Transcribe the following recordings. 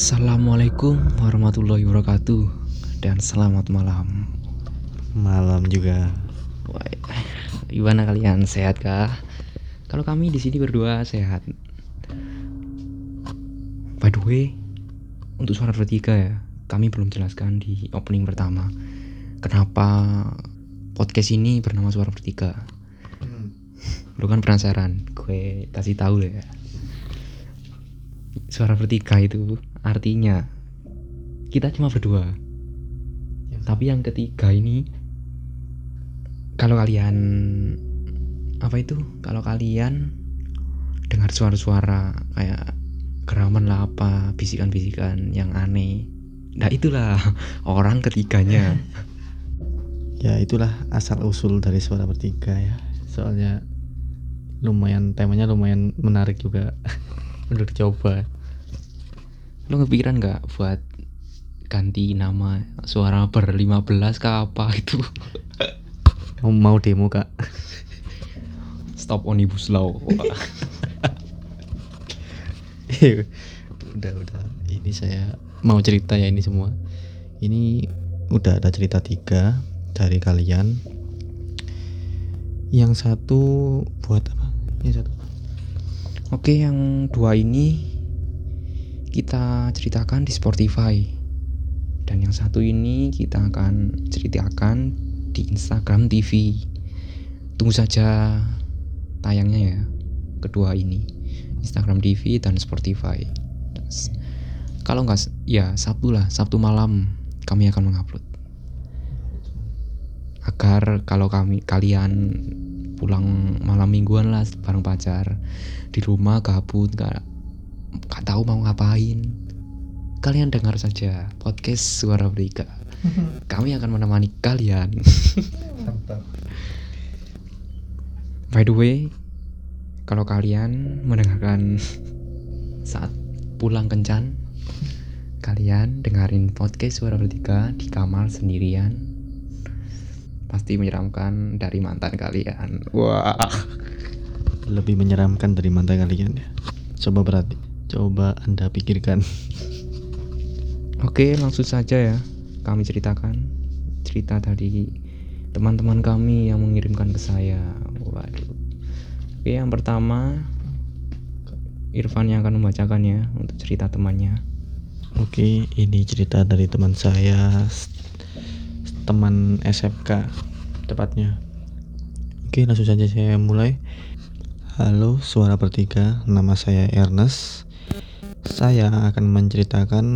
Assalamualaikum warahmatullahi wabarakatuh dan selamat malam. Malam juga. Wah, gimana kalian sehat kah? Kalau kami di sini berdua sehat. By the way, untuk suara bertiga ya, kami belum jelaskan di opening pertama. Kenapa podcast ini bernama Suara Bertiga? Lu kan penasaran, gue kasih tahu ya. Suara bertiga itu artinya kita cuma berdua. Tapi yang ketiga ini kalau kalian apa itu? Kalau kalian dengar suara-suara kayak geraman lah apa, bisikan-bisikan yang aneh. Nah itulah orang ketiganya. Ya itulah asal usul dari suara bertiga ya. Soalnya lumayan temanya lumayan menarik juga untuk dicoba. Lo kepikiran nggak buat ganti nama suara ber 15 ke apa itu? Kamu mau demo kak? Stop Omnibus Law. udah udah. Ini saya mau cerita ya ini semua. Ini udah ada cerita tiga dari kalian. Yang satu buat apa? Yang satu. Oke, yang dua ini kita ceritakan di Spotify. Dan yang satu ini kita akan ceritakan di Instagram TV. Tunggu saja tayangnya ya. Kedua ini Instagram TV dan Spotify. Kalau nggak ya Sabtu lah, Sabtu malam kami akan mengupload. Agar kalau kami kalian pulang malam mingguan lah bareng pacar di rumah gabut nggak nggak tahu mau ngapain kalian dengar saja podcast suara berika kami akan menemani kalian. By the way kalau kalian mendengarkan saat pulang kencan kalian dengerin podcast suara bertiga di kamar sendirian pasti menyeramkan dari mantan kalian wah Lebih menyeramkan dari mantan kalian ya. Coba berarti. Coba anda pikirkan. Oke, langsung saja ya. Kami ceritakan cerita dari teman-teman kami yang mengirimkan ke saya. Waduh. Oke, yang pertama Irfan yang akan membacakannya untuk cerita temannya. Oke, ini cerita dari teman saya, teman SMK tepatnya. Oke, langsung saja saya mulai. Halo, suara bertiga. Nama saya Ernest. Saya akan menceritakan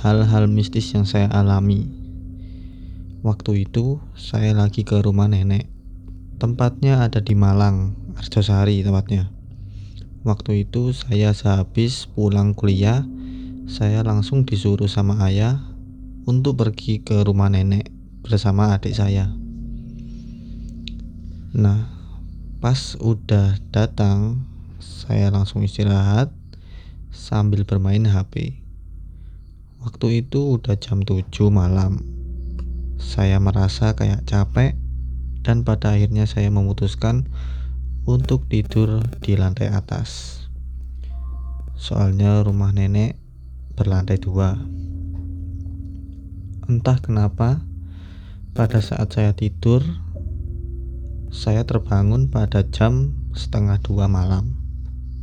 hal-hal mistis yang saya alami. Waktu itu saya lagi ke rumah nenek. Tempatnya ada di Malang, Arjosari tempatnya. Waktu itu saya sehabis pulang kuliah, saya langsung disuruh sama ayah untuk pergi ke rumah nenek bersama adik saya. Nah, pas udah datang, saya langsung istirahat sambil bermain HP. Waktu itu udah jam 7 malam. Saya merasa kayak capek dan pada akhirnya saya memutuskan untuk tidur di lantai atas. Soalnya rumah nenek berlantai dua. Entah kenapa, pada saat saya tidur, saya terbangun pada jam setengah dua malam.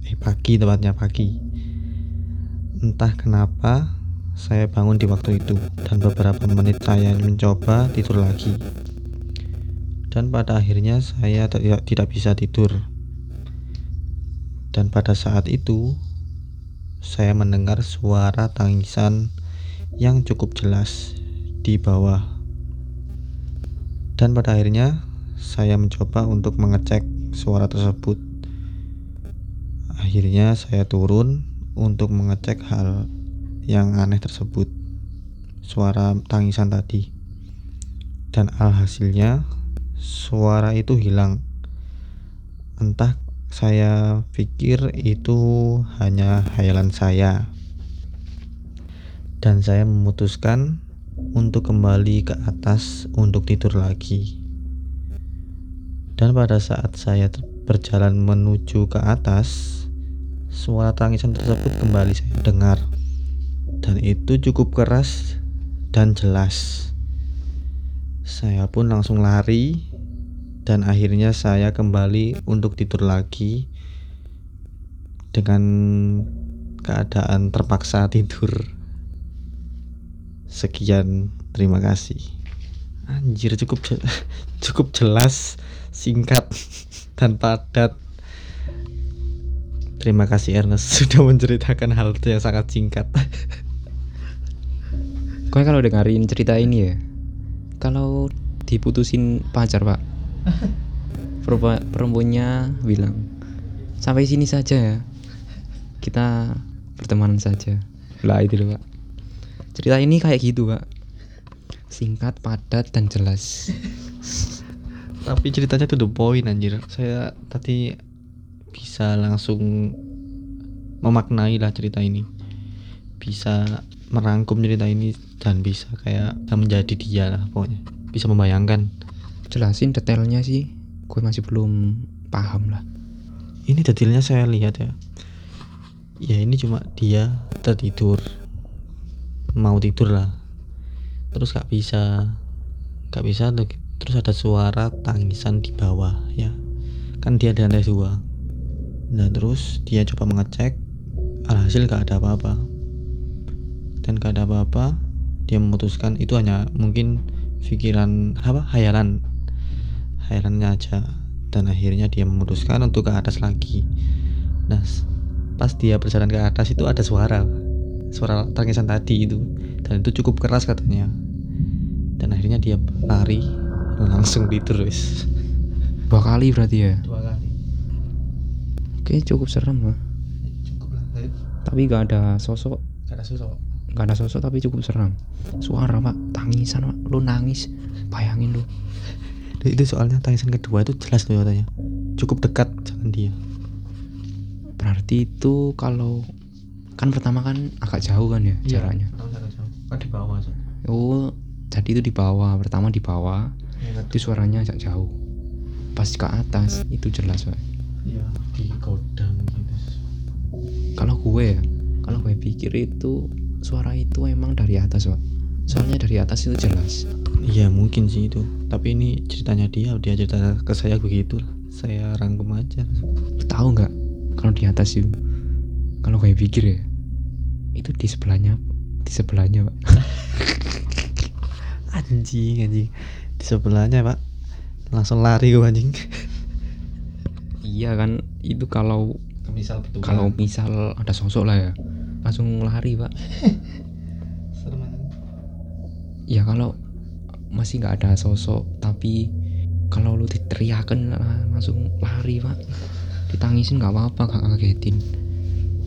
Eh, pagi tepatnya pagi. Entah kenapa, saya bangun di waktu itu dan beberapa menit saya mencoba tidur lagi. Dan pada akhirnya saya tidak tidak bisa tidur. Dan pada saat itu, saya mendengar suara tangisan yang cukup jelas di bawah. Dan pada akhirnya saya mencoba untuk mengecek suara tersebut. Akhirnya saya turun untuk mengecek hal yang aneh tersebut. suara tangisan tadi dan alhasilnya suara itu hilang entah saya pikir itu hanya hayalan saya dan saya memutuskan untuk kembali ke atas untuk tidur lagi. Dan pada saat saya berjalan menuju ke atas suara tangisan tersebut kembali saya dengar. Dan itu cukup keras dan jelas. Saya pun langsung lari dan akhirnya saya kembali untuk tidur lagi dengan keadaan terpaksa tidur. Sekian, terima kasih. Anjir cukup je- cukup jelas, singkat dan padat. Terima kasih Ernest sudah menceritakan hal yang sangat singkat. Kau kalau dengerin cerita ini ya, kalau diputusin pacar pak, perempuan perempuannya bilang sampai sini saja ya, kita bertemanan saja. Lah itu loh pak. Cerita ini kayak gitu pak, singkat, padat dan jelas. Tapi ceritanya tuh the point anjir. Saya tadi bisa langsung memaknai lah cerita ini. Bisa merangkum cerita ini dan bisa kayak menjadi dia lah pokoknya. Bisa membayangkan. Jelasin detailnya sih, gue masih belum paham lah. Ini detailnya saya lihat ya. Ya ini cuma dia tertidur. Mau tidur lah. Terus gak bisa gak bisa terus ada suara tangisan di bawah ya. Kan dia di lantai dua. Nah terus dia coba mengecek alhasil gak ada apa-apa. Dan gak ada apa-apa dia memutuskan itu hanya mungkin pikiran apa hayalan hayalannya aja. Dan akhirnya dia memutuskan untuk ke atas lagi. Nah pas dia berjalan ke atas itu ada suara suara tangisan tadi itu. Dan itu cukup keras katanya. Dan akhirnya dia lari langsung tidur wis. Dua kali berarti ya. dua kali. Oke cukup serem lah. cukup lah Tapi gak ada sosok, gak ada sosok. Gak ada sosok tapi cukup seram. Suara pak, tangisan pak, lu nangis, bayangin lu. Dan itu soalnya tangisan kedua itu jelas tuh katanya. Cukup dekat dengan dia. Berarti itu kalau kan pertama kan agak jauh kan ya jaraknya. kan di bawah so. Oh, jadi itu di bawah. Pertama di bawah, itu suaranya agak jauh. Pas ke atas itu jelas pak. Iya di godang gitu Kalau gue ya, kalau gue pikir itu suara itu emang dari atas pak. Soalnya dari atas itu jelas. iya mungkin sih itu tapi ini ceritanya dia dia cerita ke saya begitu saya rangkum aja tahu nggak kalau di atas itu? Kalau gue pikir ya, itu di sebelahnya, di sebelahnya pak. anjing anjing di sebelahnya pak langsung lari gue anjing Iya kan, itu kalau misal betul kalau misal ada sosok lah ya, langsung lari pak. Ya kalau masih nggak ada sosok, tapi kalau lu diteriakan langsung lari pak. Ditangisin nggak apa-apa, gak ngagetin.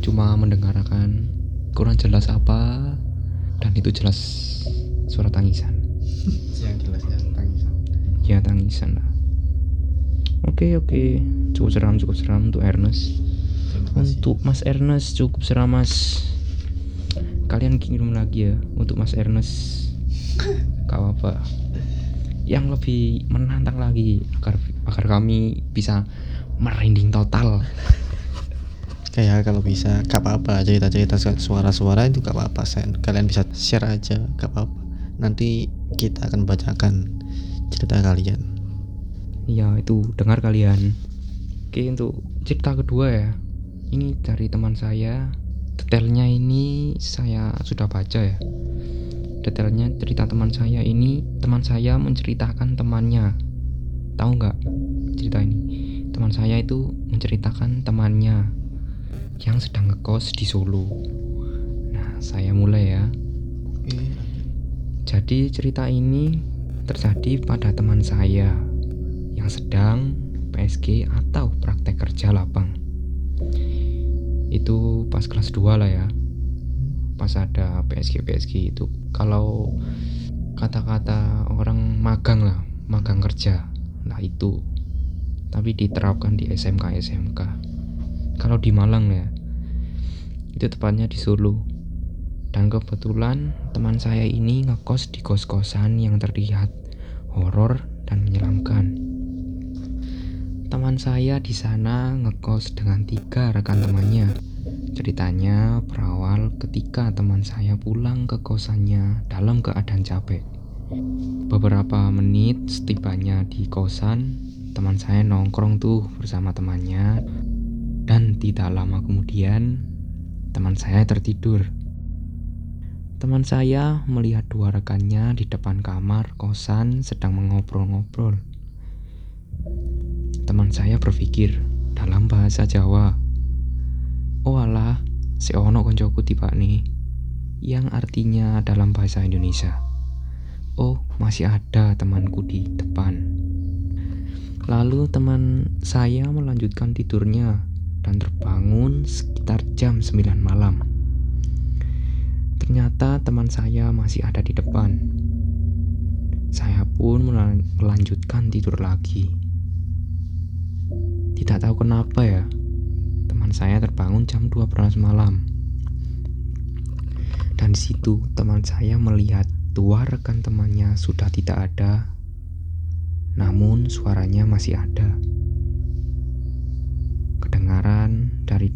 Cuma mendengarkan kurang jelas apa, dan itu jelas suara tangisan. yang jelas ya tangisan Ya tangisan lah. Oke oke, cukup seram cukup seram untuk Ernest. Untuk Mas Ernest cukup seram Mas. Kalian kirim lagi ya untuk Mas Ernest. Gak apa. Yang lebih menantang lagi agar agar kami bisa merinding total. Kayak kalau bisa gak apa-apa cerita-cerita suara-suara itu gak apa-apa kalian bisa share aja gak apa-apa nanti kita akan bacakan cerita kalian Iya itu dengar kalian. Oke untuk cerita kedua ya. Ini dari teman saya. Detailnya ini saya sudah baca ya. Detailnya cerita teman saya ini teman saya menceritakan temannya. Tahu nggak cerita ini? Teman saya itu menceritakan temannya yang sedang ngekos di Solo. Nah saya mulai ya. Jadi cerita ini terjadi pada teman saya yang sedang PSG atau praktek kerja lapang. Itu pas kelas 2 lah ya. pas ada PSG PSG itu kalau kata-kata orang magang lah magang kerja nah itu tapi diterapkan di SMK SMK kalau di Malang ya itu tepatnya di Solo. Dan kebetulan teman saya ini ngekos di kos-kosan yang terlihat horor dan menyeramkan. Teman saya di sana ngekos dengan tiga rekan temannya. Ceritanya berawal ketika teman saya pulang ke kosannya dalam keadaan capek. Beberapa menit setibanya di kosan, teman saya nongkrong tuh bersama temannya dan tidak lama kemudian teman saya tertidur. Teman saya melihat dua rekannya di depan kamar kosan sedang mengobrol-ngobrol. Teman saya berpikir dalam bahasa Jawa. Oh alah, si ono koncoku tiba nih. Yang artinya dalam bahasa Indonesia. Oh, masih ada temanku di depan. Lalu teman saya melanjutkan tidurnya dan terbangun sekitar jam 9 malam. Ternyata teman saya masih ada di depan. Saya pun melanjutkan tidur lagi. Tidak tahu kenapa ya, teman saya terbangun jam 12 malam. Dan situ teman saya melihat Dua rekan temannya sudah tidak ada, namun suaranya masih ada.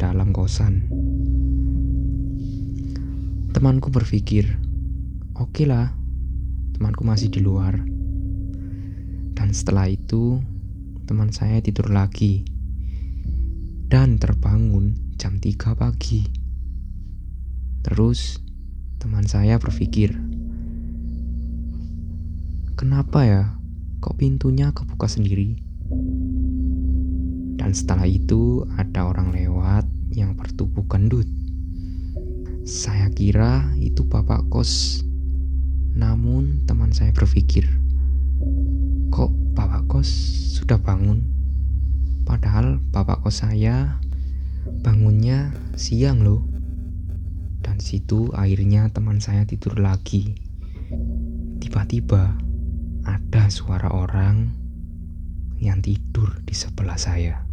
Dalam kosan. Temanku berpikir, "Oke lah, temanku masih di luar." Dan setelah itu, teman saya tidur lagi dan terbangun jam 3 pagi. Terus, teman saya berpikir, Kenapa ya? Kok pintunya kebuka sendiri? Dan setelah itu ada orang lewat yang bertubuh gendut. Saya kira itu bapak kos. Namun teman saya berpikir, kok bapak kos sudah bangun? Padahal bapak kos saya bangunnya siang loh. Dan situ akhirnya teman saya tidur lagi. Tiba-tiba ada suara orang yang tidur di sebelah saya.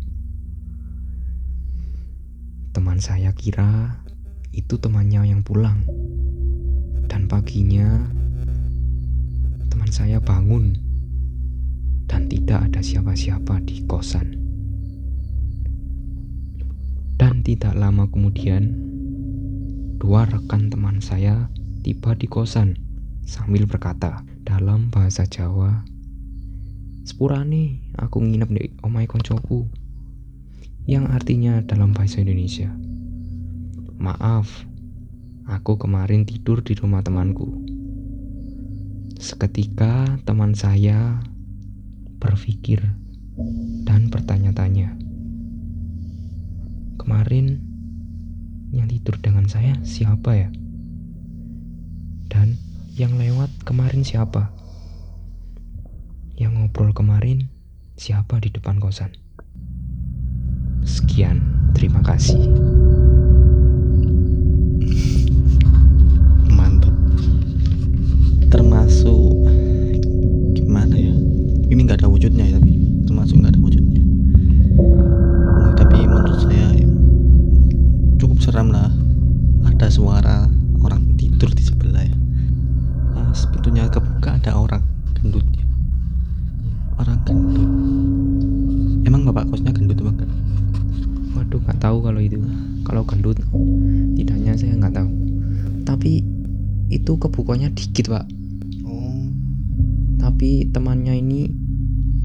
Teman saya kira itu temannya yang pulang, dan paginya teman saya bangun dan tidak ada siapa-siapa di kosan. Dan tidak lama kemudian, dua rekan teman saya tiba di kosan sambil berkata, dalam bahasa Jawa. Sepurane aku nginep di omai koncoku yang artinya dalam bahasa Indonesia. Maaf, aku kemarin tidur di rumah temanku. Seketika teman saya berpikir dan bertanya-tanya. Kemarin yang tidur dengan saya siapa ya? Dan yang lewat kemarin siapa? Yang ngobrol kemarin siapa di depan kosan? Sekian, terima kasih. Mantap. Termasuk gimana ya? Ini nggak ada wujudnya ya tapi termasuk nggak ada wujudnya. Nah, tapi menurut saya ya, cukup seram lah. Ada suara orang tidur di sebelah ya pas pintunya kebuka kebukanya dikit pak. oh Tapi temannya ini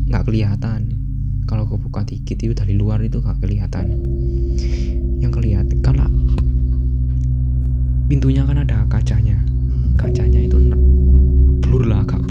nggak kelihatan. Kalau kebuka dikit itu dari luar itu nggak kelihatan. Yang kelihatan kalau pintunya kan ada kacanya. Kacanya itu blur lah, agak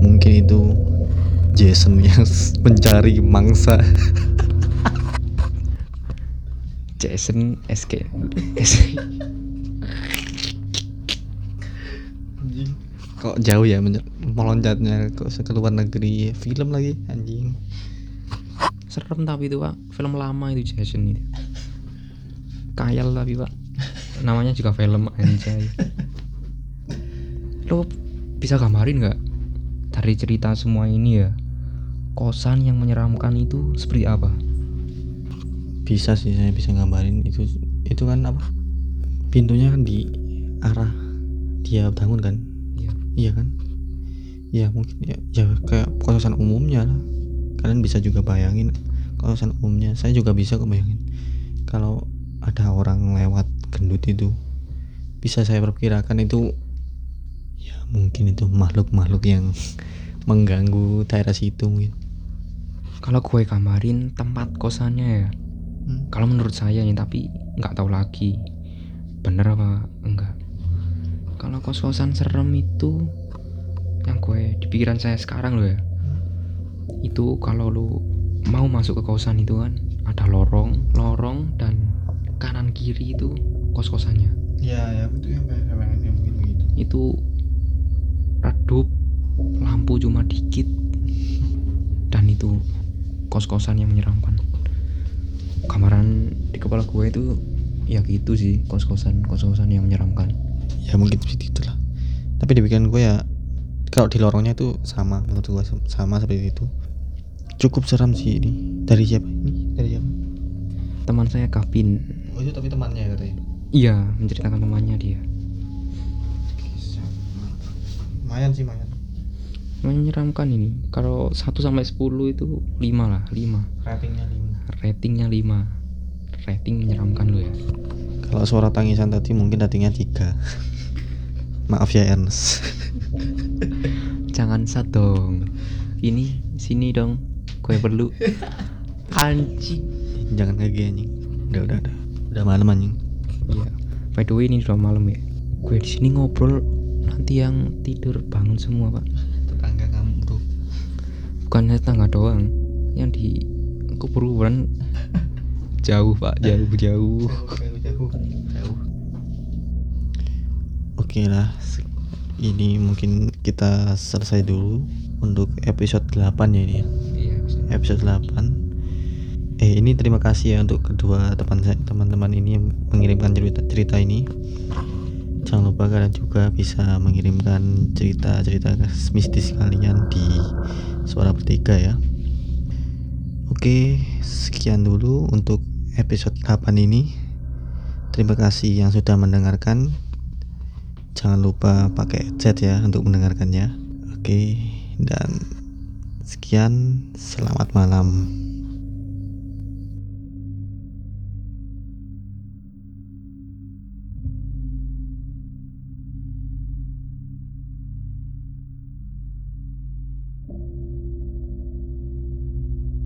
mungkin itu Jason yang mencari mangsa. Jason SK kok jauh ya meloncatnya kok ke luar negeri? Film lagi anjing. Serem tapi itu pak. Film lama itu Jason itu. Kayal tapi pak. Namanya juga film anjay. Lo bisa gambarin nggak dari cerita semua ini ya kosan yang menyeramkan itu seperti apa? Bisa sih saya bisa gambarin itu itu kan apa? Pintunya kan di arah dia bangun kan? Iya. iya kan? Ya mungkin ya, ya kayak kosan umumnya lah. Kalian bisa juga bayangin kosan umumnya. Saya juga bisa kok bayangin. Kalau ada orang lewat gendut itu bisa saya perkirakan itu ya mungkin itu makhluk-makhluk yang mengganggu daerah situ mungkin. Kalau gue gambarin tempat kosannya ya Hmm. kalau menurut saya nih tapi nggak tahu lagi bener apa enggak. Kalau kos-kosan serem itu yang gue di pikiran saya sekarang loh ya itu kalau lu mau masuk ke kosan itu kan ada lorong lorong dan kanan kiri itu kos-kosannya. Ya ya itu yang bayangin mungkin begitu. Itu redup lampu cuma dikit. Dan itu kos-kosan yang menyeramkan. Gambaran di kepala gue itu ya gitu sih kos-kosan kos-kosan yang menyeramkan. Ya mungkin seperti itulah. Tapi di pikiran gue ya kalau di lorongnya itu sama menurut gue sam- sama seperti itu. Cukup seram sih ini. Dari siapa ini? Dari siapa? Teman saya Kavin oh itu tapi temannya katanya. Iya menceritakan temannya dia lumayan sih lumayan. Menyeramkan ini. Kalau 1 sampai 10 itu 5 lah 5 ratingnya lima. Ratingnya 5 rating menyeramkan lo ya. Kalau suara tangisan tadi mungkin ratingnya tiga. Maaf ya Ernest jangan sat dong. Ini sini dong. Gue perlu. Anjing. Jangan kayak gini anjing. Udah udah udah. Udah malam anjing. Iya. By the way ini udah malam ya. Gue di sini ngobrol nanti yang tidur bangun semua pak. Tetangga kamu bro. Bukan tetangga doang. Yang di kuburan. Jauh pak. Jauh jauh. Jauh jauh jauh. Oke lah. Ini mungkin kita selesai dulu untuk episode 8 ya ini ya? Iya episode 8 eh ini terima kasih ya untuk kedua teman saya teman-teman ini yang mengirimkan cerita cerita ini jangan lupa kalian juga bisa mengirimkan cerita-cerita mistis kalian di suara bertiga ya. Oke sekian dulu untuk episode 8 ini. Terima kasih yang sudah mendengarkan. Jangan lupa pakai chat ya untuk mendengarkannya. Oke dan sekian. Selamat malam